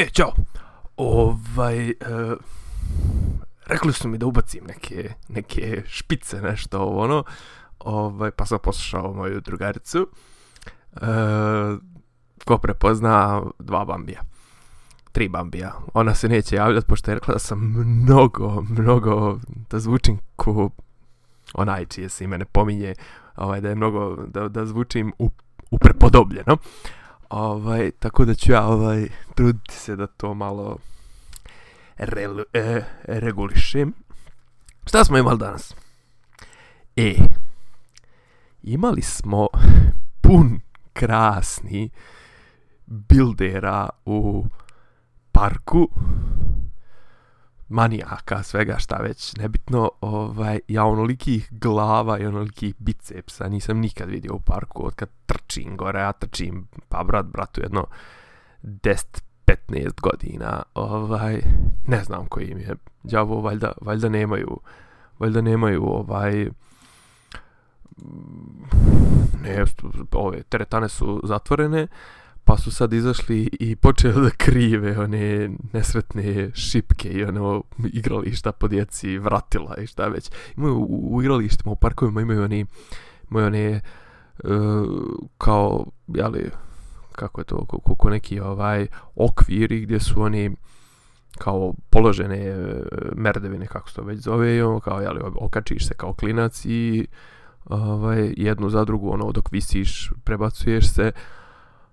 E, čao. Ovaj, e, rekli su mi da ubacim neke, neke špice, nešto ovo, ono. Ovaj, pa sam poslušao moju drugaricu. E, ko prepozna dva bambija. Tri bambija. Ona se neće javljati, pošto je rekla da sam mnogo, mnogo, da zvučim ko onaj čije se ime ne pominje, ovaj, da je mnogo, da, da zvučim u, uprepodobljeno. Ovaj, tako da ću ja ovaj, truditi se da to malo re, e, regulišem. Šta smo imali danas? E, imali smo pun krasni bildera u parku manijaka, svega šta već, nebitno, ovaj, ja onolikih glava i onolikih bicepsa nisam nikad vidio u parku, od kad trčim gore, ja trčim, pa brat, bratu, jedno 10-15 godina, ovaj, ne znam koji im je, djavo, valjda, valjda nemaju, valjda nemaju, ovaj, ne, ove, teretane su zatvorene, pa su sad izašli i počeli da krive one nesretne šipke i ono igrališta po djeci, vratila i šta već. Imaju u, u igralištima, u parkovima imaju oni, imaju one uh, kao, jeli, kako je to, kako neki ovaj okviri gdje su oni kao položene e, merdevine, kako se to već zove, i ono, kao, jeli, okačiš se kao klinac i ovaj, jednu za drugu, ono, dok visiš, prebacuješ se,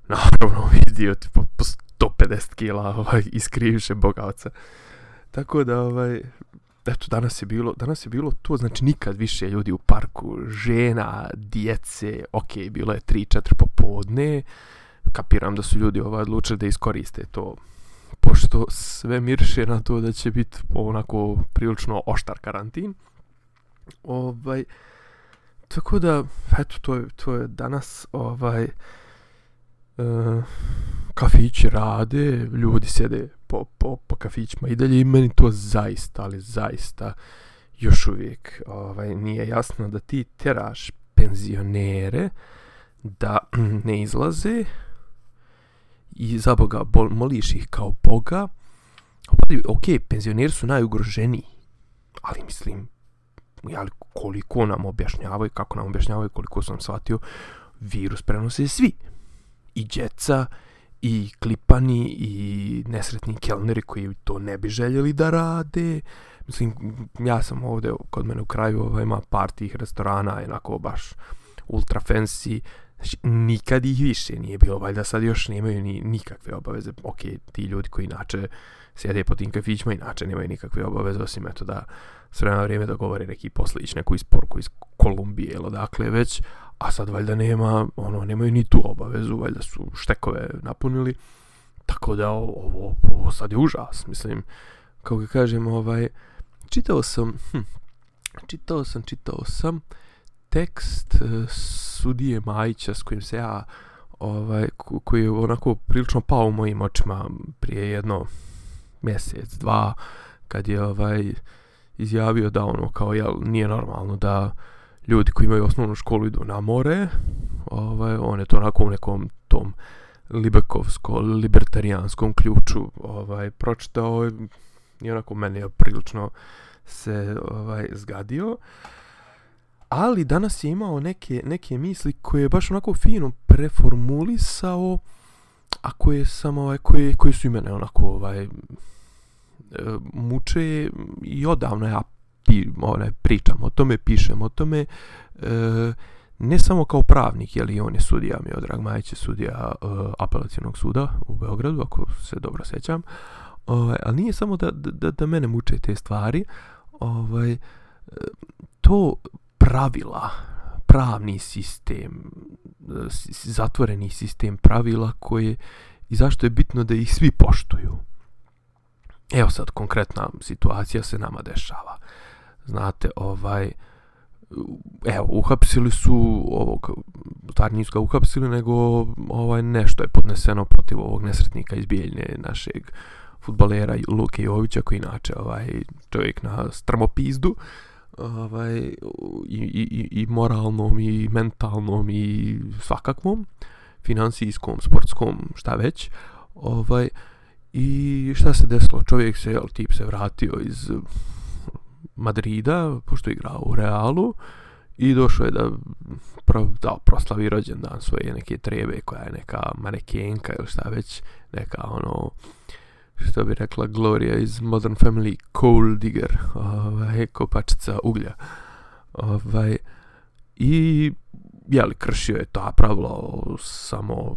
naravno vidio tipo po 150 kila ovaj, iskrivše bogavca. Tako da, ovaj, eto, danas je bilo, danas je bilo to, znači nikad više ljudi u parku, žena, djece, ok, bilo je 3-4 popodne, kapiram da su ljudi ovaj odlučili da iskoriste to, pošto sve mirše na to da će biti onako prilično oštar karantin. Ovaj, tako da, eto, to je, to je danas, ovaj, e, kafići rade, ljudi sjede po, po, po kafićima i dalje i meni to zaista, ali zaista još uvijek ovaj, nije jasno da ti teraš penzionere da ne izlaze i za Boga bol, moliš ih kao Boga. Ok, penzioneri su najugroženiji, ali mislim, jali, koliko nam objašnjavaju, kako nam objašnjavaju, koliko sam shvatio, virus prenose svi i djeca i klipani i nesretni kelneri koji to ne bi željeli da rade. Mislim, ja sam ovdje kod mene u kraju ovaj, ima par tih restorana, jednako baš ultra fancy. Znači, nikad ih više nije bilo, valjda sad još nemaju ni, nikakve obaveze. Ok, ti ljudi koji inače sjede po tim kafićima, inače nemaju nikakve obaveze, osim eto da s vremena vrijeme dogovore neki poslić, neku isporku iz Kolumbije ili odakle već, a sad valjda nema, ono, nemaju ni tu obavezu, valjda su štekove napunili, tako da ovo, ovo sad je užas, mislim, kao ga kažem, ovaj, čitao sam, hm, čitao sam, čitao sam tekst uh, sudije Majića s kojim se ja, ovaj, koji je onako prilično pao u mojim očima prije jedno mjesec, dva, kad je ovaj izjavio da ono kao jel nije normalno da ljudi koji imaju osnovnu školu idu na more, ovaj, on je to onako u nekom tom libekovsko, libertarijanskom ključu ovaj, pročitao i onako meni je prilično se ovaj, zgadio. Ali danas je imao neke, neke misli koje je baš onako fino preformulisao, a koje sam ovaj, koje, koje su imene onako ovaj, e, muče i odavno ja pi, onaj, pričam o tome, pišem o tome, e, ne samo kao pravnik, jer on je sudija, mi je Odrag Majić je sudija e, apelacijonog suda u Beogradu, ako se dobro sećam, ovaj, ali nije samo da, da, da mene muče te stvari, ovaj, e, to pravila, pravni sistem, e, zatvoreni sistem pravila koje i zašto je bitno da ih svi poštuju. Evo sad, konkretna situacija se nama dešava znate, ovaj, evo, uhapsili su ovog, stvar nisu ga uhapsili, nego ovaj, nešto je podneseno protiv ovog nesretnika iz Bijeljne, našeg futbalera Luke Jovića, koji inače ovaj, čovjek na strmopizdu, ovaj, i, i, i moralnom, i mentalnom, i svakakvom, finansijskom, sportskom, šta već, ovaj, I šta se desilo? Čovjek se, jel, tip se vratio iz Madrida, pošto je igrao u Realu, i došao je da, pro, da proslavi rođendan svoje neke trebe koja je neka manekenka ili šta već, neka ono, što bi rekla Gloria iz Modern Family, coal digger, ovaj, kopačica uglja. Ovaj, I, jeli, kršio je ta pravila o samo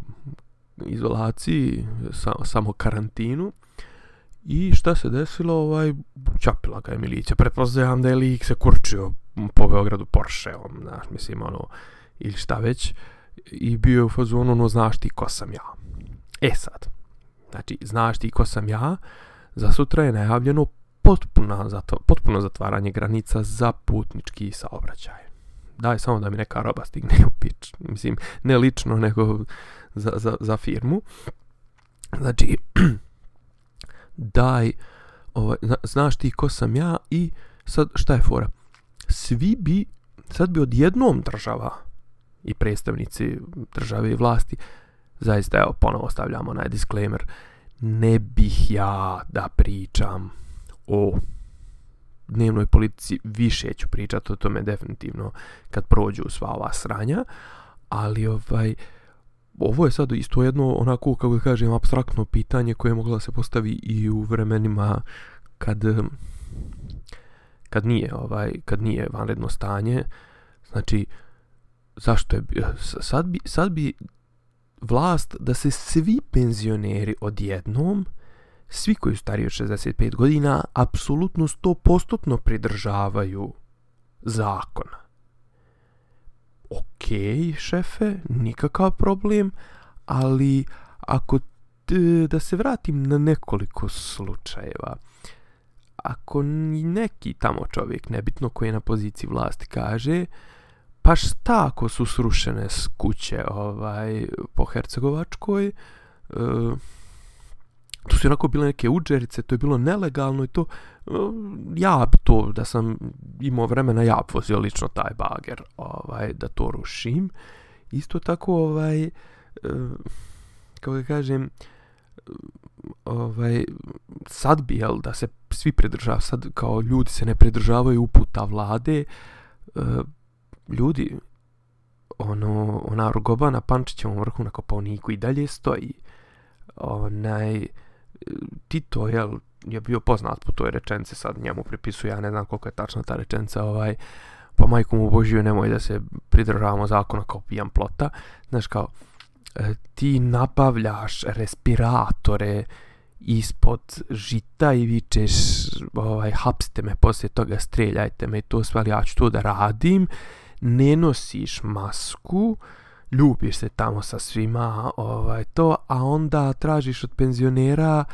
izolaciji, sa, samo karantinu. I šta se desilo, ovaj, čapila ga je milicija. Pretpostavljam da je lik se kurčio po Beogradu Porscheom, znaš, mislim, ono, ili šta već. I bio je u fazonu, ono, znaš ti ko sam ja. E sad, znači, znaš ti ko sam ja, za sutra je najavljeno potpuno, zato, potpuno zatvaranje granica za putnički saobraćaj. Daj samo da mi neka roba stigne u pič. Mislim, ne lično, nego za, za, za firmu. Znači, daj, ovaj, znaš ti ko sam ja i sad šta je fora? Svi bi, sad bi odjednom država i predstavnici države i vlasti, zaista evo ponovo stavljamo onaj disclaimer, ne bih ja da pričam o dnevnoj politici, više ću pričati o tome definitivno kad prođu sva ova sranja, ali ovaj, ovo je sad isto jedno onako kako da kažem abstraktno pitanje koje je moglo da se postavi i u vremenima kad kad nije ovaj kad nije vanredno stanje. Znači zašto je eh, sad bi sad bi vlast da se svi penzioneri odjednom svi koji su stariji od 65 godina apsolutno 100% pridržavaju zakona ok, šefe, nikakav problem, ali ako t, da se vratim na nekoliko slučajeva, ako neki tamo čovjek, nebitno koji je na poziciji vlasti, kaže, pa šta ako su srušene kuće ovaj, po Hercegovačkoj, e, tu su onako bile neke uđerice, to je bilo nelegalno i to, um, ja bi to, da sam imao vremena, ja bi vozio lično taj bager, ovaj, da to rušim. Isto tako, ovaj, um, kako da kažem, ovaj, sad bi, jel, da se svi pridržavaju, sad kao ljudi se ne pridržavaju uputa vlade, um, ljudi, ono, ona rogoba na Pančićevom vrhu na Koponiku i dalje stoji, onaj, Tito, jel, je bio poznat po toj rečenci, sad njemu pripisuje, ja ne znam koliko je tačna ta rečenca, ovaj, pa majku mu Božiju nemoj da se pridržavamo zakona kao pijan plota, znaš kao, e, ti nabavljaš respiratore ispod žita i vičeš, ovaj, hapste me, poslije toga streljajte me i to sve, ali ja ću to da radim, ne nosiš masku, ljubiš se tamo sa svima, ovaj, to, a onda tražiš od penzionera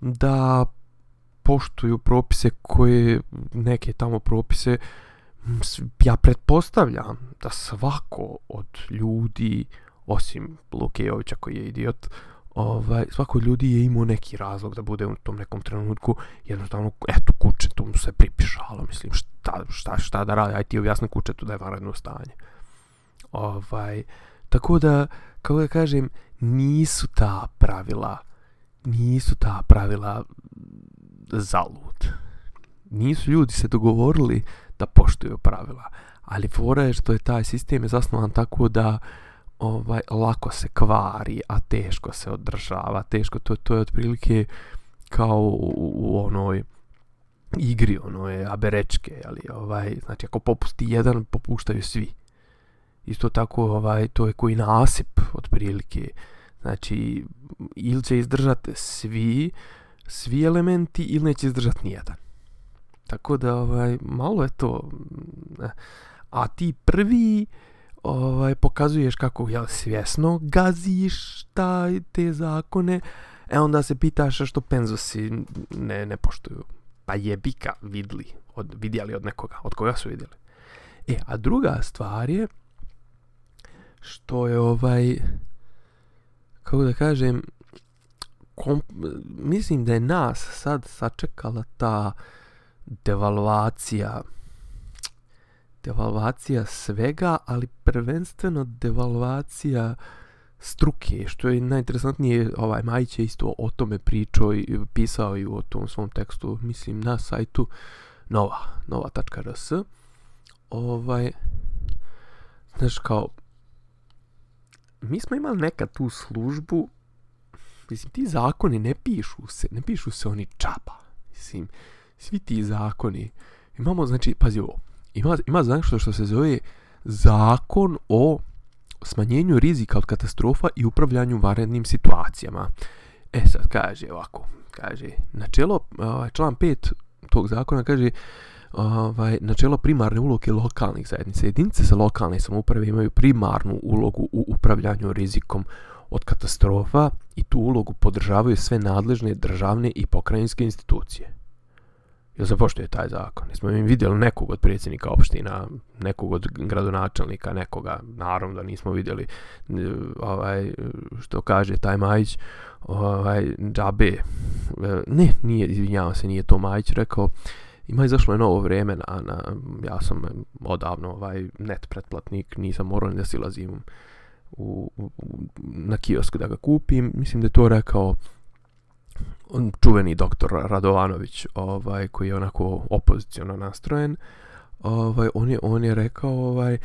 da poštuju propise koje, neke tamo propise, ja pretpostavljam da svako od ljudi, osim Lukejovića koji je idiot, ovaj, svako od ljudi je imao neki razlog da bude u tom nekom trenutku jednostavno, eto, kuće, tu mu se pripišalo, mislim, šta, šta, šta da radi, aj ti objasni kuće tu da je vanredno stanje. Ovaj, tako da, kako da kažem, nisu ta pravila, nisu ta pravila zalud. Nisu ljudi se dogovorili da poštuju pravila, ali fora je što je taj sistem je zasnovan tako da ovaj lako se kvari, a teško se održava, teško to to je otprilike kao u, u onoj igri ono je aberečke, ali ovaj znači ako popusti jedan, popuštaju svi. Isto tako ovaj to je koji nasip otprilike. Znači ili će izdržati svi svi elementi ili neće izdržati nijedan. Tako da ovaj malo je to a ti prvi ovaj pokazuješ kako je svjesno gaziš taj te zakone e onda se pitaš što penzosi ne ne poštuju pa je bika vidli od vidjeli od nekoga od koga su vidjeli e a druga stvar je što je ovaj kako da kažem komp, mislim da je nas sad sačekala ta devalvacija devalvacija svega, ali prvenstveno devalvacija struke, što je najinteresantnije, ovaj Majić je isto o tome pričao i pisao i o tom svom tekstu, mislim, na sajtu nova, nova.rs. Ovaj, znaš, kao, mi smo imali nekad tu službu, mislim, ti zakoni ne pišu se, ne pišu se oni čapa, mislim, svi ti zakoni, imamo, znači, pazi ovo, ima, ima znači što, što se zove zakon o smanjenju rizika od katastrofa i upravljanju varednim situacijama. E sad kaže ovako, kaže, načelo, ovaj, član 5 tog zakona kaže, ovaj, načelo primarne uloge lokalnih zajednica. Jedinice sa lokalne samouprave imaju primarnu ulogu u upravljanju rizikom od katastrofa i tu ulogu podržavaju sve nadležne državne i pokrajinske institucije. Jel se poštuje taj zakon? Nismo mi vidjeli nekog od predsjednika opština, nekog od gradonačelnika, nekoga, naravno da nismo vidjeli ovaj, što kaže taj Majić, ovaj, džabe, e, ne, nije, izvinjavam se, nije to Majić rekao, ima izašlo je novo vrijeme na, na, ja sam odavno ovaj net pretplatnik, nisam morao da silazim u, u, na kiosk da ga kupim, mislim da je to rekao on čuveni doktor Radovanović, ovaj koji je onako opoziciono nastrojen, ovaj on je on je rekao ovaj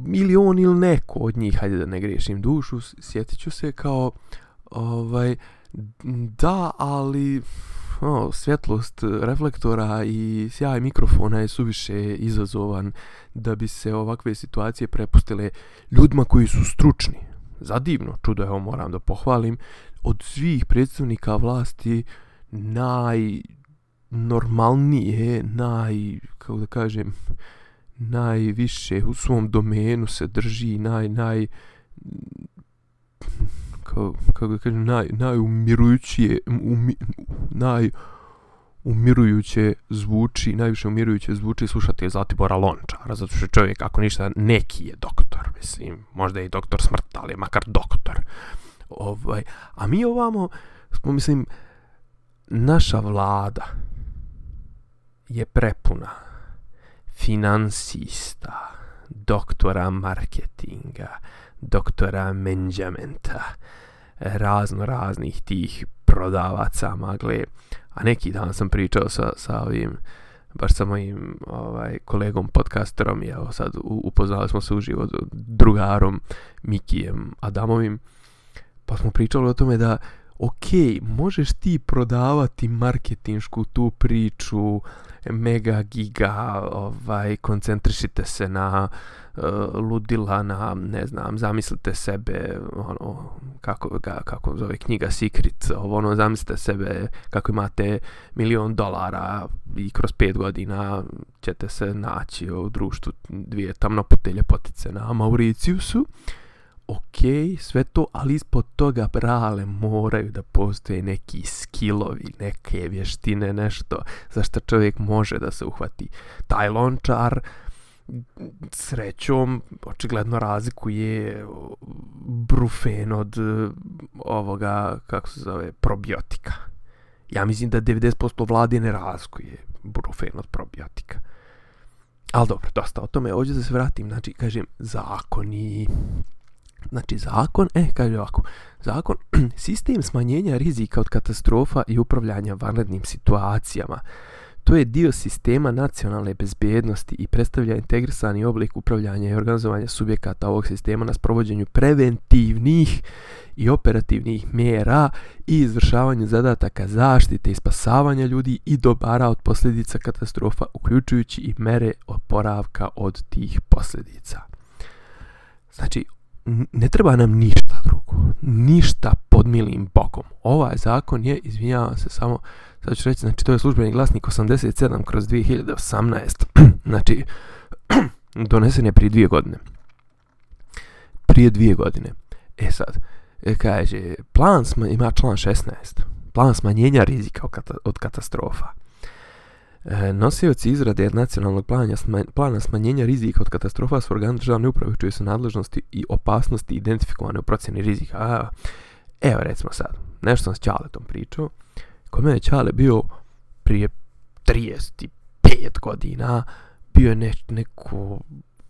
milion ili neko od njih, hajde da ne grešim dušu, sjetiću se kao ovaj da, ali o, svjetlost reflektora i sjaj mikrofona je suviše izazovan da bi se ovakve situacije prepustile ljudima koji su stručni. Zadivno, čudo je ovo moram da pohvalim, od svih predstavnika vlasti najnormalnije, naj, kako da kažem, najviše u svom domenu se drži, naj, naj, kao, kako da kažem, naj, najumirujućije, umi, naj, umirujuće zvuči, najviše umirujuće zvuči slušati je Zlatibora Lončara, zato što čovjek, ako ništa, neki je doktor, mislim, možda je i doktor smrt, ali je makar doktor. Ovaj, a mi ovamo, smo, mislim, naša vlada je prepuna finansista, doktora marketinga, doktora menđamenta, razno raznih tih prodavaca magle. A neki dan sam pričao sa, sa ovim, baš sa mojim ovaj, kolegom podcasterom. I evo sad upoznali smo se uživo drugarom Mikijem Adamovim. Pa smo pričali o tome da ok, možeš ti prodavati marketinšku tu priču mega giga ovaj koncentrišite se na uh, ludila na ne znam zamislite sebe ono kako ga kako zove knjiga Secret ovo ono zamislite sebe kako imate milion dolara i kroz pet godina ćete se naći u društvu dvije tamnopute ljepotice na Mauriciusu ok, sve to, ali ispod toga brale moraju da postoje neki skillovi, neke vještine, nešto za što čovjek može da se uhvati. Taj lončar srećom očigledno razlikuje brufen od ovoga, kako se zove, probiotika. Ja mislim da 90% vlade ne razlikuje brufen od probiotika. Ali dobro, dosta o tome. Ovdje da se vratim, znači, kažem, zakoni, Znači zakon, e, kaže ovako, zakon, sistem smanjenja rizika od katastrofa i upravljanja vanrednim situacijama. To je dio sistema nacionalne bezbjednosti i predstavlja integrisani oblik upravljanja i organizovanja subjekata ovog sistema na sprovođenju preventivnih i operativnih mjera i izvršavanju zadataka zaštite i spasavanja ljudi i dobara od posljedica katastrofa, uključujući i mere oporavka od tih posljedica. Znači, ne treba nam ništa drugo. Ništa pod milim bokom. Ovaj zakon je, izvinjavam se samo, sad ću reći, znači to je službeni glasnik 87 kroz 2018. znači, donesen je prije dvije godine. Prije dvije godine. E sad, e, kaže, plan sma, ima član 16. Plan smanjenja rizika od katastrofa. E, nosioci izrade nacionalnog plana, plana smanjenja rizika od katastrofa su organ državne uprave čuje su nadležnosti i opasnosti identifikovane u procjeni rizika. A, evo recimo sad, nešto sam s Ćaletom pričao, kod mene Ćale bio prije 35 godina, bio je ne, neko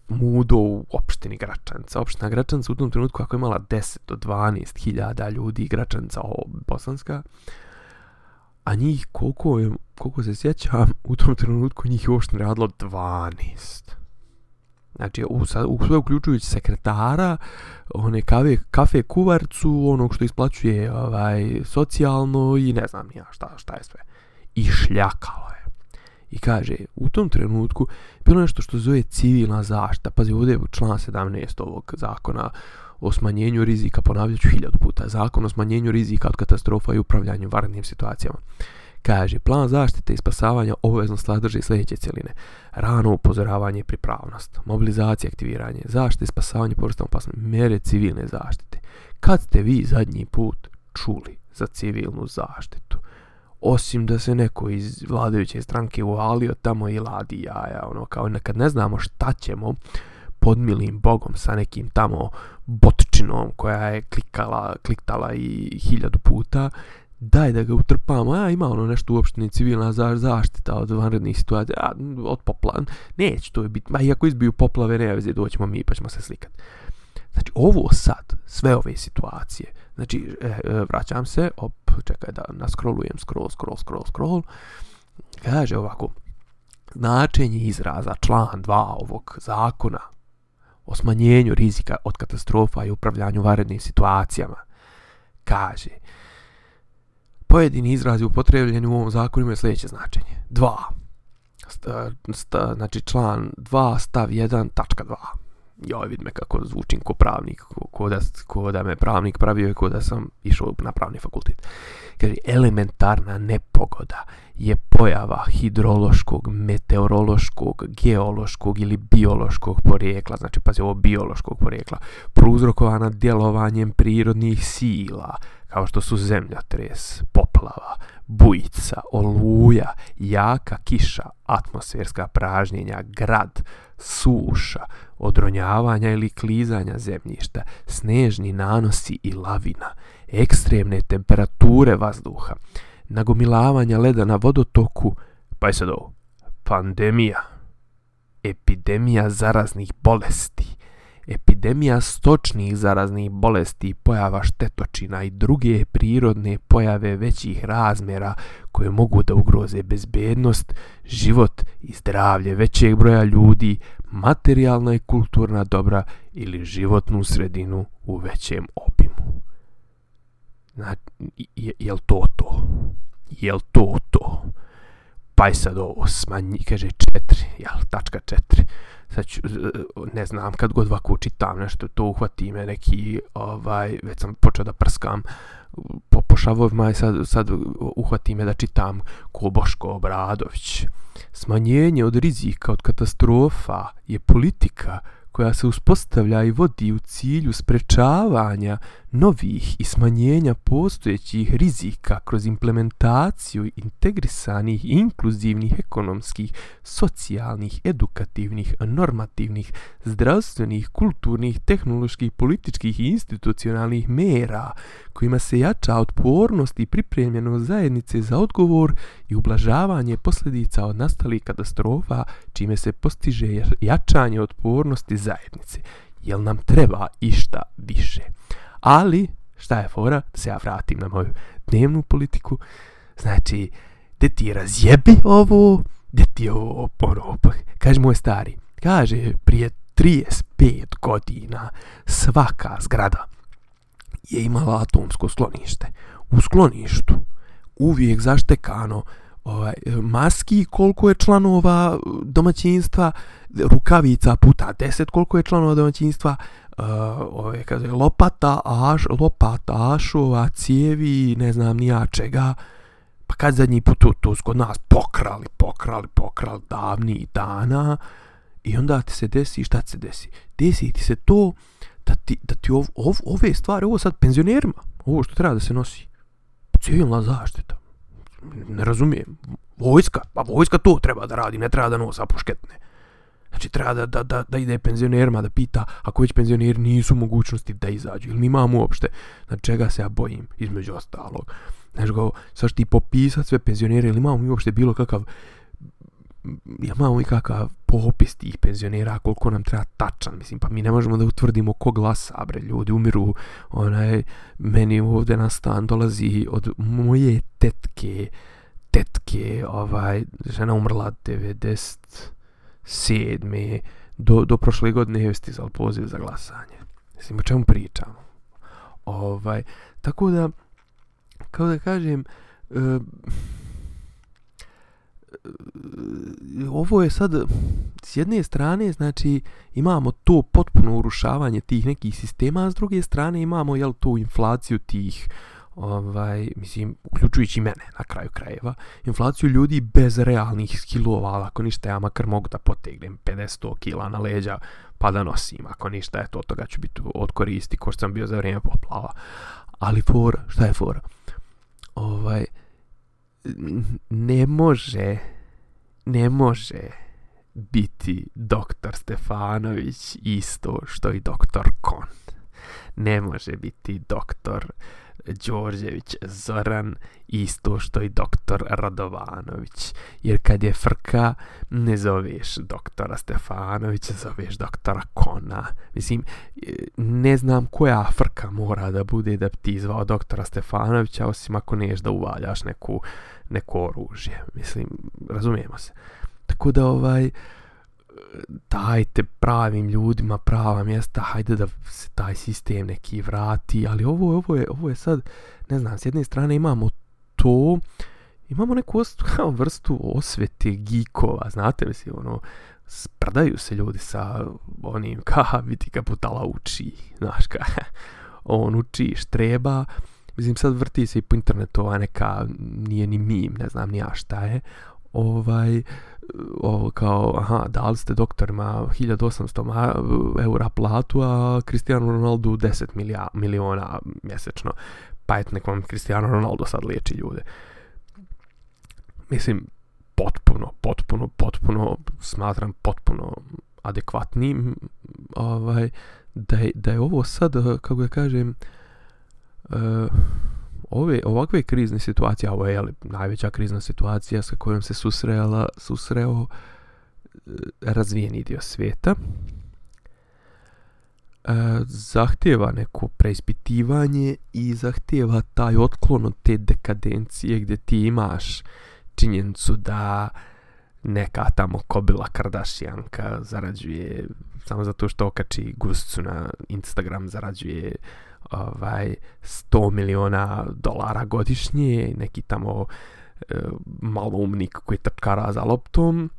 mudo u opštini Gračanca. Opština Gračanca u tom trenutku ako je imala 10 do 12 hiljada ljudi, Gračanca o, bosanska, a njih koliko, je, koliko se sjećam, u tom trenutku njih je uopšte radilo 12. Znači, u, u sve uključujući sekretara, one kave, kafe kuvarcu, onog što isplaćuje ovaj, socijalno i ne znam ja šta, šta je sve. I šljakalo je. I kaže, u tom trenutku bilo nešto što zove civilna zašta. Pazi, ovdje je član 17 ovog zakona o smanjenju rizika, ponavljat ću hiljadu puta, zakon o smanjenju rizika od katastrofa i upravljanju varnim situacijama. Kaže, plan zaštite i spasavanja obavezno sadrži sljedeće cijeline. Rano upozoravanje i pripravnost, mobilizacija, aktiviranje, zaštite i spasavanje povrstama opasne, mjere civilne zaštite. Kad ste vi zadnji put čuli za civilnu zaštitu? Osim da se neko iz vladajuće stranke uvalio tamo i ladi jaja, ono, kao nekad ne znamo šta ćemo pod milim bogom sa nekim tamo botčinom koja je klikala, kliktala i hiljadu puta, daj da ga utrpamo, a ima ono nešto uopšte civilna zaštita od vanrednih situacija, a, od poplava, neće to je biti, ma iako izbiju poplave, ne veze, doćemo mi pa ćemo se slikat. Znači, ovo sad, sve ove situacije, znači, e, e, vraćam se, op, čekaj da naskrolujem, scroll, scroll, scroll, scroll, kaže ovako, značenje izraza član 2 ovog zakona o smanjenju rizika od katastrofa i upravljanju varednim situacijama, kaže, pojedini izrazi upotrebljeni u ovom zakonu imaju sljedeće značenje. 2. Sta, sta, znači član 2 stav 1 tačka 2. Joj, vid me kako zvučim ko pravnik, ko, ko, da, ko da me pravnik pravio i ko da sam išao na pravni fakultet. Kaže, elementarna nepogoda je pojava hidrološkog, meteorološkog, geološkog ili biološkog porijekla, znači pazi ovo biološkog porijekla, prouzrokovana djelovanjem prirodnih sila, kao što su zemljotres, poplava, bujica, oluja, jaka kiša, atmosferska pražnjenja, grad, suša, odronjavanja ili klizanja zemljišta, snežni nanosi i lavina, ekstremne temperature vazduha, nagomilavanja leda na vodotoku, pa je sad ovo, pandemija, epidemija zaraznih bolesti, epidemija stočnih zaraznih bolesti, pojava štetočina i druge prirodne pojave većih razmjera koje mogu da ugroze bezbednost, život i zdravlje većeg broja ljudi, materijalna i kulturna dobra ili životnu sredinu u većem obimu. Znači, je, je li to to? Je li to to? Pa je sad ovo smanji, kaže četiri, jel, tačka četiri sad ću, ne znam, kad god ovako čitam nešto, to uhvati me neki, ovaj, već sam počeo da prskam uh, po šavovima i sad, sad uhvati me da čitam ko Boško Obradović. Smanjenje od rizika, od katastrofa je politika koja se uspostavlja i vodi u cilju sprečavanja novih i smanjenja postojećih rizika kroz implementaciju integrisanih inkluzivnih ekonomskih, socijalnih, edukativnih, normativnih, zdravstvenih, kulturnih, tehnoloških, političkih i institucionalnih mera kojima se jača otpornost i pripremljeno zajednice za odgovor i ublažavanje posljedica od nastalih katastrofa čime se postiže jačanje otpornosti zajednici. Jel nam treba išta više? Ali, šta je fora? Da se ja vratim na moju dnevnu politiku. Znači, gdje ti razjebi ovo? Gdje ti ovo ono, pa, Kaže moj stari. Kaže, prije 35 godina svaka zgrada je imala atomsko sklonište. U skloništu uvijek zaštekano ovaj, maski koliko je članova domaćinstva, rukavica puta 10 koliko je članova domaćinstva, uh, ove, ovaj, kaže, lopata, aš, lopata, ašova, cijevi, ne znam nija čega. Pa kad zadnji put to, to kod nas pokrali, pokrali, pokrali davni dana i onda ti se desi, šta ti se desi? Desi ti se to da ti, da ti ov, ov, ove stvari, ovo sad penzionerima, ovo što treba da se nosi, civilna zaštita, ne razumijem, vojska, pa vojska to treba da radi, ne treba da nosa pušketne. Znači treba da, da, da, da ide penzionerima da pita ako već penzioneri nisu mogućnosti da izađu. Ili mi imamo uopšte na čega se ja bojim između ostalog. Znači go, sad ti popisat sve penzionere ili imamo mi uopšte bilo kakav ja imamo i kakav popis tih penzionera, koliko nam treba tačan, mislim, pa mi ne možemo da utvrdimo ko glasa, bre, ljudi umiru, onaj, meni ovdje na stan dolazi od moje tetke, tetke, ovaj, žena umrla 97. Do, do prošle godine je stizal poziv za glasanje. Mislim, o čemu pričamo? Ovaj, tako da, kao da kažem, e, ovo je sad s jedne strane znači imamo to potpuno urušavanje tih nekih sistema a s druge strane imamo jel tu inflaciju tih ovaj mislim uključujući mene na kraju krajeva. Inflaciju ljudi bez realnih skillova ako ništa ja makar mogu da potegnem 50 kg na leđa pa da nosim. Ako ništa eto od toga ću biti od koristi ko što sam bio za vrijeme poplava. Ali for šta je for? Ovaj ne može ne može biti doktor Stefanović isto što i doktor Kon. Ne može biti doktor Đorđević Zoran isto što i doktor Radovanović. Jer kad je frka, ne zoveš doktora Stefanovića, zoveš doktora Kona. Mislim, e, ne znam koja frka mora da bude da ti zvao doktora Stefanovića, osim ako neš da uvaljaš neku, neko oružje. Mislim, razumijemo se. Tako da ovaj, dajte pravim ljudima prava mjesta, hajde da se taj sistem neki vrati, ali ovo, ovo, je, ovo je sad, ne znam, s jedne strane imamo to, imamo neku vrstu osvete gikova, znate, mislim, ono, sprdaju se ljudi sa onim, ka, vidi ka putala uči, znaš, ka, on uči štreba, mislim, sad vrti se i po internetu ova neka, nije ni mim, ne znam ni ja šta je, ovaj, ovo kao, aha, dali ste doktorima 1800 eura platu, a Cristiano Ronaldo 10 milija, miliona mjesečno. Pa et nek vam Cristiano Ronaldo sad liječi ljude. Mislim, potpuno, potpuno, potpuno, smatram potpuno adekvatnim, ovaj, da je, da je ovo sad, kako ja kažem, uh, ove, ovakve krizne situacije, ovo je jeli, najveća krizna situacija sa kojom se susrela, susreo e, razvijeni dio svijeta, e, zahtjeva neko preispitivanje i zahtjeva taj otklon od te dekadencije gdje ti imaš činjenicu da neka tamo kobila Kardashianka zarađuje samo zato što okači guscu na Instagram zarađuje ovaj 100 miliona dolara godišnje, neki tamo e, maloumnik koji trčkara za loptom,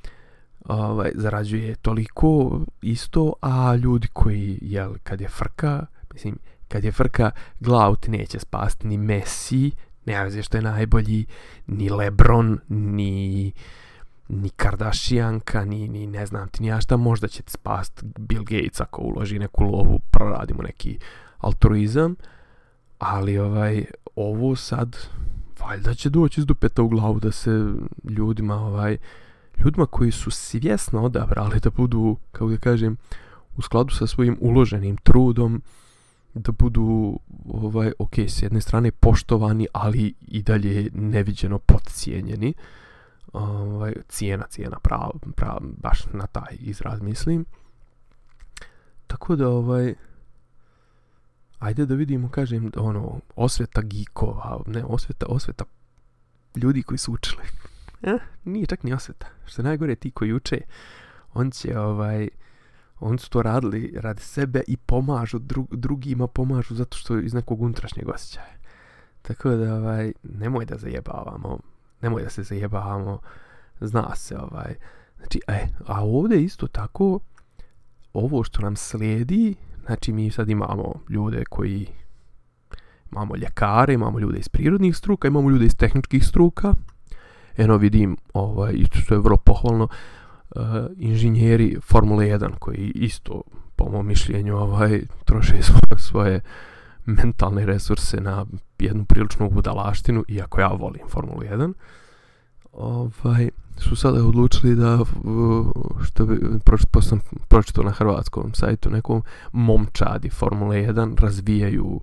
ovaj, zarađuje toliko isto, a ljudi koji, jel, kad je frka, mislim, kad je frka, Glaut neće spasti ni Messi, ne veze što je najbolji, ni Lebron, ni ni Kardashianka, ni, ni ne znam ti ni ja šta, možda će ti spast Bill Gates ako uloži neku lovu, proradimo neki altruizam, ali ovaj ovo sad valjda će doći iz dupeta u glavu da se ljudima ovaj ljudima koji su svjesno odabrali da budu, kako da kažem, u skladu sa svojim uloženim trudom, da budu ovaj ok, s jedne strane poštovani, ali i dalje neviđeno podcijenjeni. Ovaj, cijena, cijena, prav, prav, baš na taj izraz mislim. Tako da, ovaj, ajde da vidimo, kažem, ono, osveta gikova, ne, osveta, osveta ljudi koji su učili. Eh, nije čak ni osveta. Što najgore ti koji uče, on će, ovaj, on su to radili radi sebe i pomažu, dru, drugima pomažu zato što iz nekog unutrašnjeg osjećaja. Tako da, ovaj, nemoj da zajebavamo, nemoj da se zajebavamo, zna se, ovaj, znači, e, a ovdje isto tako, ovo što nam slijedi, Znači mi sad imamo ljude koji imamo ljekare, imamo ljude iz prirodnih struka, imamo ljude iz tehničkih struka. Eno vidim, ovaj, što je vrlo pohvalno, uh, inženjeri Formule 1 koji isto, po mom mišljenju, ovaj, troše svoje, svoje mentalne resurse na jednu priličnu budalaštinu, iako ja volim Formulu 1. Ovaj, su sada odlučili da uh, što bi pročito sam pročitao na hrvatskom sajtu nekom momčadi Formule 1 razvijaju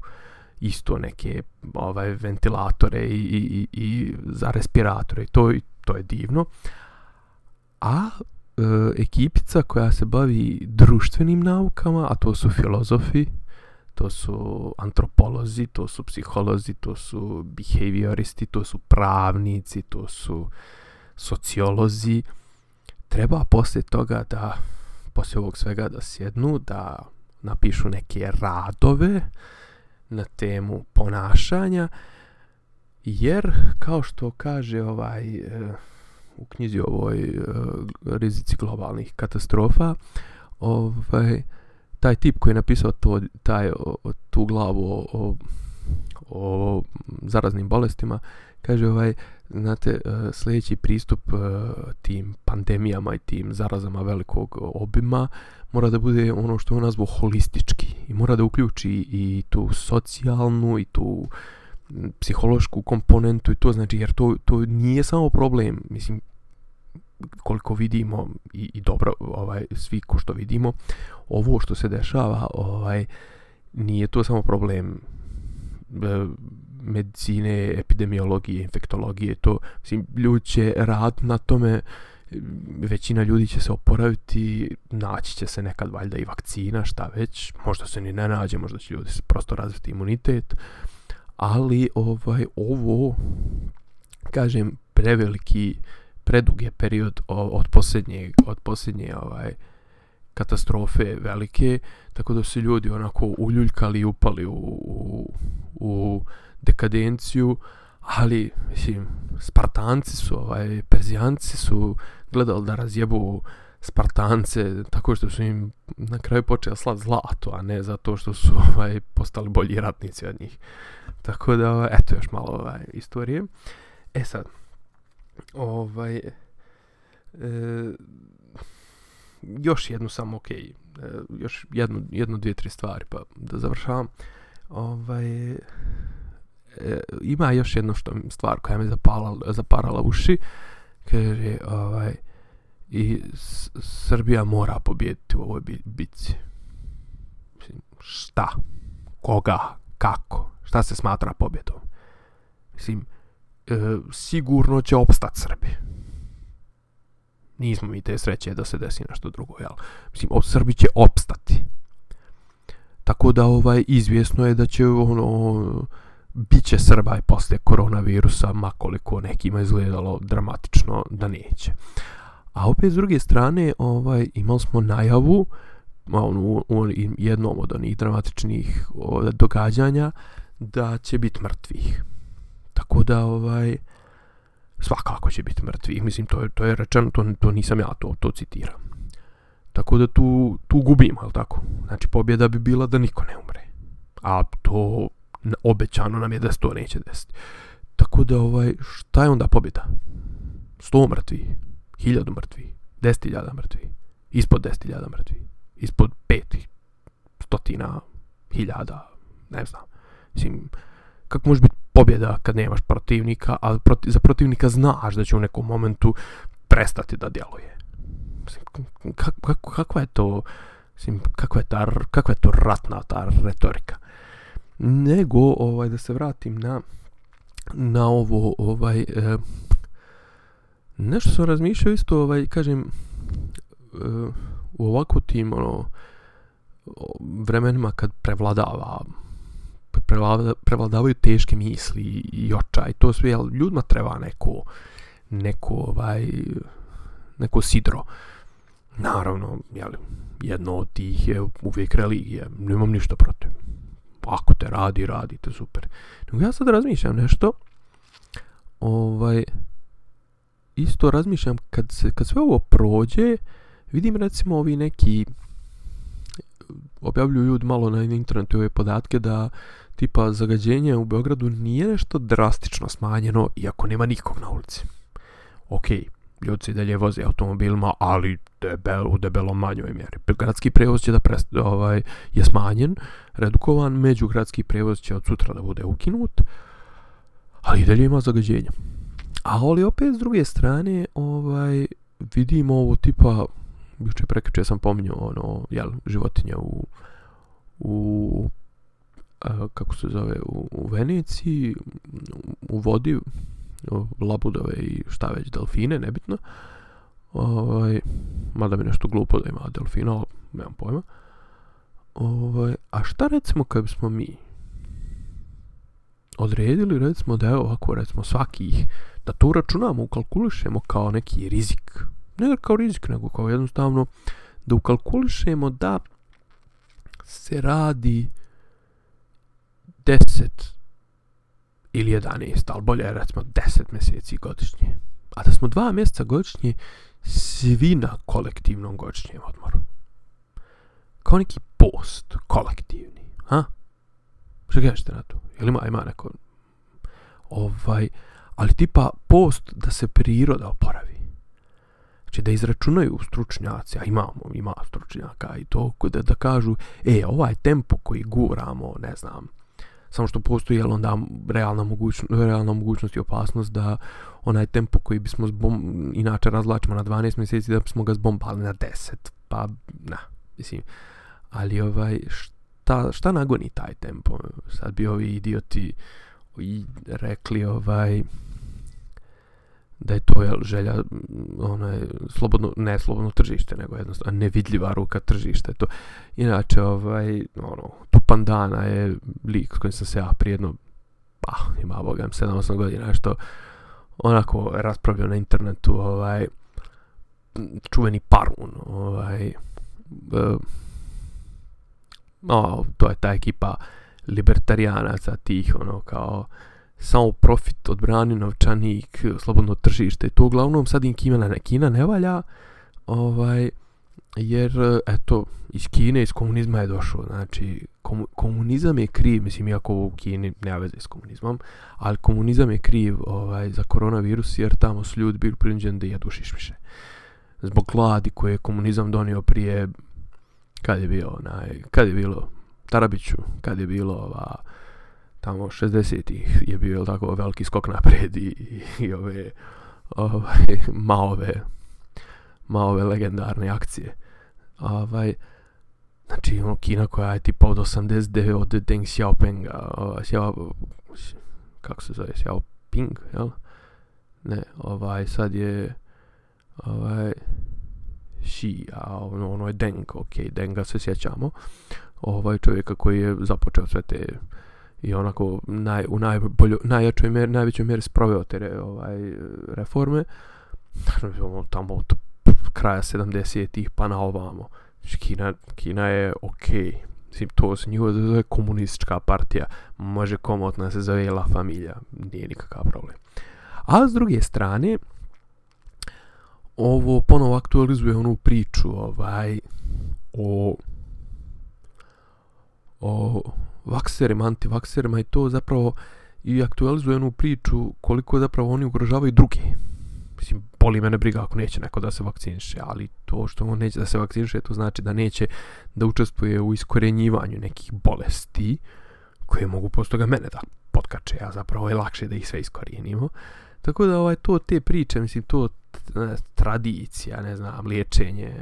isto neke ovaj ventilatore i, i, i za respiratore. To to je divno. A e, ekipica koja se bavi društvenim naukama, a to su filozofi, to su antropolozi, to su psiholozi, to su behavioristi, to su pravnici, to su sociolozi. Treba poslije toga da, poslije ovog svega da sjednu, da napišu neke radove na temu ponašanja, jer kao što kaže ovaj e, u knjizi ovoj e, rizici globalnih katastrofa, ovaj taj tip koji je napisao to, taj, o, tu glavu o, o, o zaraznim bolestima, kaže ovaj, znate, e, sljedeći pristup e, tim pandemijama i tim zarazama velikog obima mora da bude ono što je nazvao holistički i mora da uključi i tu socijalnu i tu psihološku komponentu i to znači jer to, to nije samo problem. Mislim koliko vidimo i, i dobro ovaj svi ko što vidimo ovo što se dešava ovaj nije to samo problem. E, medicine, epidemiologije, infektologije, to mislim ljudi će rad na tome većina ljudi će se oporaviti, naći će se nekad valjda i vakcina, šta već, možda se ni ne nađe, možda će ljudi prosto razviti imunitet, ali ovaj ovo kažem preveliki predug je period od posljednje od posljednje ovaj katastrofe velike tako da su ljudi onako uljuljkali i upali u, u, u dekadenciju ali mislim Spartanci su ovaj Perzijanci su gledali da razjebu Spartance tako što su im na kraju počeli slat zlato a ne zato što su ovaj postali bolji ratnici od njih. Tako da eto još malo ovaj istorije. E sad ovaj e, još jednu samo ok e, još jednu, jednu, dvije, tri stvari pa da završavam. Ovaj e, ima još jedno što stvar koja me zapala, zaparala uši kaže ovaj i S Srbija mora pobijediti u ovoj bitci šta koga kako šta se smatra pobjedom mislim e, sigurno će opstat Srbi. Nismo mi te sreće da se desi nešto drugo, jel? Mislim, o, Srbi će opstati. Tako da ovaj izvjesno je da će ono biće Srba i posle koronavirusa, makoliko nekima izgledalo dramatično da neće. A opet s druge strane, ovaj imali smo najavu on, u, u jednom od onih dramatičnih događanja da će biti mrtvih. Tako da ovaj svakako će biti mrtvih. Mislim to je to je rečeno, to to nisam ja to to citiram. Tako da tu tu gubimo, al tako. Znači pobjeda bi bila da niko ne umre. A to obećano nam je da se to neće desiti. Tako da ovaj šta je onda pobjeda? 100 mrtvi, 1000 mrtvi, 10.000 mrtvi, ispod 10.000 mrtvi, ispod 5 stotina hiljada, ne znam. Mislim, kako može biti pobjeda kad nemaš protivnika, a proti, za protivnika znaš da će u nekom momentu prestati da djeluje. Kak, kak, kakva je to mislim, kakva je, ta, kakva je to ratna ta retorika? Nego, ovaj, da se vratim na na ovo, ovaj, e, nešto sam razmišljao isto, ovaj, kažem, e, u ovako tim, ono, vremenima kad prevladava prevladavaju teške misli i očaj. To sve, jel, ljudima treba neko, neko, ovaj, neko sidro. Naravno, jel, jedno od tih je uvijek religija. Nemam ništa protiv. Ako te radi, radite, super. Nego ja sad razmišljam nešto. Ovaj, isto razmišljam kad, se, kad sve ovo prođe, vidim recimo ovi neki objavljuju ljudi malo na internetu ove podatke da tipa zagađenje u Beogradu nije nešto drastično smanjeno, iako nema nikog na ulici. Okej, okay se dalje voze automobilima, ali debel, u debelo manjoj mjeri. Gradski prevoz će da prest, ovaj, je smanjen, redukovan, međugradski prevoz će od sutra da bude ukinut, ali dalje ima zagađenja. A ali opet s druge strane, ovaj, vidimo ovo tipa, juče prekriče sam pominjao ono, jel, životinja u, u kako se zove, u, u Veneciji, u vodi, labudove i šta već, delfine, nebitno, Ovaj, mada mi nešto glupo da ima delfina, ali nemam pojma. Ovaj, a šta recimo kad bismo mi odredili recimo da je ovako recimo svakih da to računamo, ukalkulišemo kao neki rizik. Ne kao rizik, nego kao jednostavno da ukalkulišemo da se radi 10 ili 11, ali bolje je recimo 10 mjeseci godišnje. A da smo dva mjeseca godišnje svi na kolektivnom godišnjem odmoru. Kao neki post kolektivni. Ha? Što kažete na to? Ili ima, ima neko... Ovaj, ali tipa post da se priroda oporavi. Znači da izračunaju stručnjaci, a imamo, ima stručnjaka i to, da, da kažu, e, ovaj tempo koji guramo, ne znam, samo što postoji jel onda realna mogućnost, realna mogućnost i opasnost da onaj tempo koji bismo zbom, inače razlačimo na 12 mjeseci da bismo ga zbombali na 10 pa na mislim. Ali ovaj šta, šta nagoni taj tempo? Sad bi ovi idioti i rekli ovaj da je to jel, želja mm, onaj, slobodno, ne slobodno tržište, nego jednostavno nevidljiva ruka tržišta. To. Inače, ovaj, ono, Tupandana je lik s kojim sam se ja prijedno, pa, ima bogam, 7-8 godina, što onako raspravljao na internetu, ovaj, čuveni parun, ovaj, eh, uh, no, to je ta ekipa libertarijanaca tih, ono, kao, samo profit odbrani novčanik, slobodno tržište. To uglavnom sad im Kina ne, Kina ne valja, ovaj, jer, eto, iz Kine, iz komunizma je došlo. Znači, komunizam je kriv, mislim, iako u Kini nema veze s komunizmom, ali komunizam je kriv ovaj, za koronavirus, jer tamo su ljudi bili prinđeni da jedu šišmiše. Zbog gladi koje je komunizam donio prije, kad je bio, onaj, kad je bilo, Tarabiću, kad je bilo, ova, tamo 60-ih je bio tako veliki skok napred i, i, i ove ovaj, maove maove legendarne akcije ovaj, znači ono Kina koja je tipa od 89 od Deng Xiaopinga ovaj, Xiao, kako se zove Xiaoping jel? ne ovaj sad je ovaj Xi a ono, ono je Deng ok Denga se sjećamo ovaj čovjeka koji je započeo sve te i onako naj, u najbolju, najjačoj mjeri, najvećoj mjeri sproveo te re, ovaj, reforme. Naravno, ono tamo od kraja 70-ih pa na ovamo. Znači, Kina, Kina je okej. Okay. Mislim, to se njihova zove komunistička partija. Može komotna se zove La Familia. Nije nikakav problem. A s druge strane, ovo ponovo aktualizuje onu priču ovaj, o o vakserima, antivakserima i to zapravo i aktualizuje onu priču koliko zapravo oni ugrožavaju druge. Mislim, boli mene briga ako neće neko da se vakciniše, ali to što on neće da se vakciniše, to znači da neće da učestvuje u iskorenjivanju nekih bolesti koje mogu posto mene da potkače, a zapravo je lakše da ih sve iskorijenimo. Tako da ovaj to te priče, mislim, to ne, tradicija, ne znam, liječenje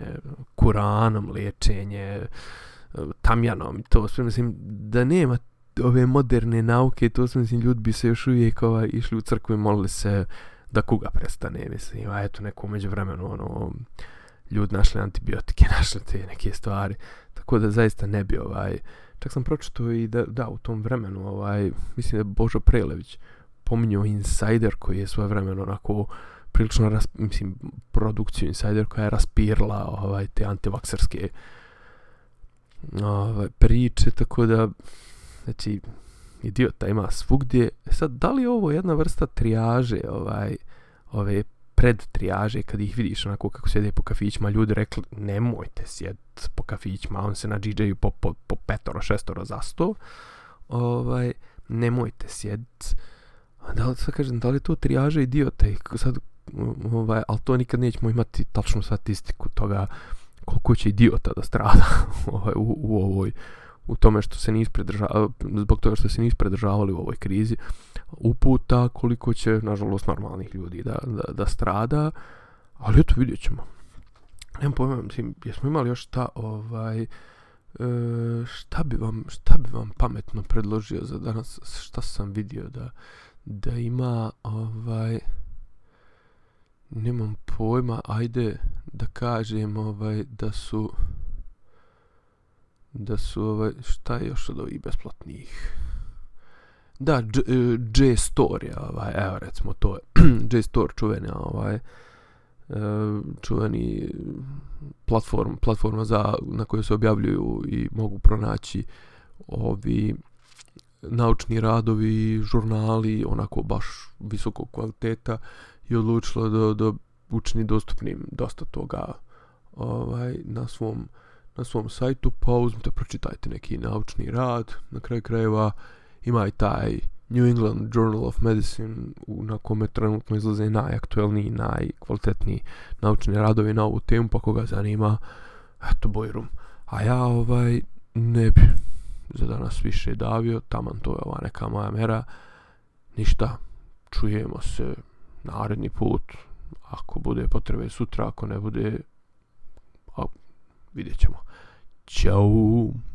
Kuranom, liječenje Eh, tamjanom. To sve mislim da nema ove moderne nauke to sve mislim ljudi bi se još uvijek ova, išli u crkvu i molili se da kuga prestane mislim. A eto neko umeđu vremenu ono ljudi našli antibiotike našli te neke stvari. Tako da zaista ne bi ovaj čak sam pročitao i da, da u tom vremenu ovaj mislim da je Božo Prelević pominjao Insider koji je svoje vremeno onako prilično ras, mislim produkciju Insider koja je raspirla ovaj te antivakserske ovaj, priče, tako da, znači, idiota ima svugdje. E sad, da li je ovo jedna vrsta trijaže, ovaj, ove pred trijaže, kad ih vidiš onako kako sjede po kafićima, ljudi rekli, nemojte sjed po kafićima, on se na DJ-u po, po, po petoro, šestoro za sto, ovaj, nemojte sjed. Da li, sad kažem, da li je to trijaže idiota i sad, ovaj, ali to nikad nećemo imati tačnu statistiku toga, koliko će idiota da strada ovaj, u, u ovoj u tome što se nisu pridržavali zbog toga što se nisu pridržavali u ovoj krizi uputa koliko će nažalost normalnih ljudi da, da, da strada ali eto vidjet ćemo. Nemam pojma mislim, jesmo imali još šta ovaj e, šta bi vam šta bi vam pametno predložio za danas šta sam vidio da da ima ovaj nemam pojma ajde da kažem ovaj da su da su ovaj šta je još od ovih besplatnih? Da J e, Store je ovaj evo recimo to je J Store čuveni ovaj e, čuveni platform platforma za na kojoj se objavljuju i mogu pronaći ovi naučni radovi, žurnali, onako baš visokog kvaliteta i odlučila da, da učini dostupnim dosta toga ovaj, na svom na svom sajtu, pa uzmite, pročitajte neki naučni rad, na kraju krajeva ima i taj New England Journal of Medicine u, na kome trenutno izlaze najaktuelniji, najkvalitetniji naučni radovi na ovu temu, pa koga zanima, eto, bojrum. A ja, ovaj, ne bi za danas više davio, taman to je ova neka moja mera, ništa, čujemo se naredni put, ako bude potrebe sutra, ako ne bude, a, vidjet ćemo. Ćao!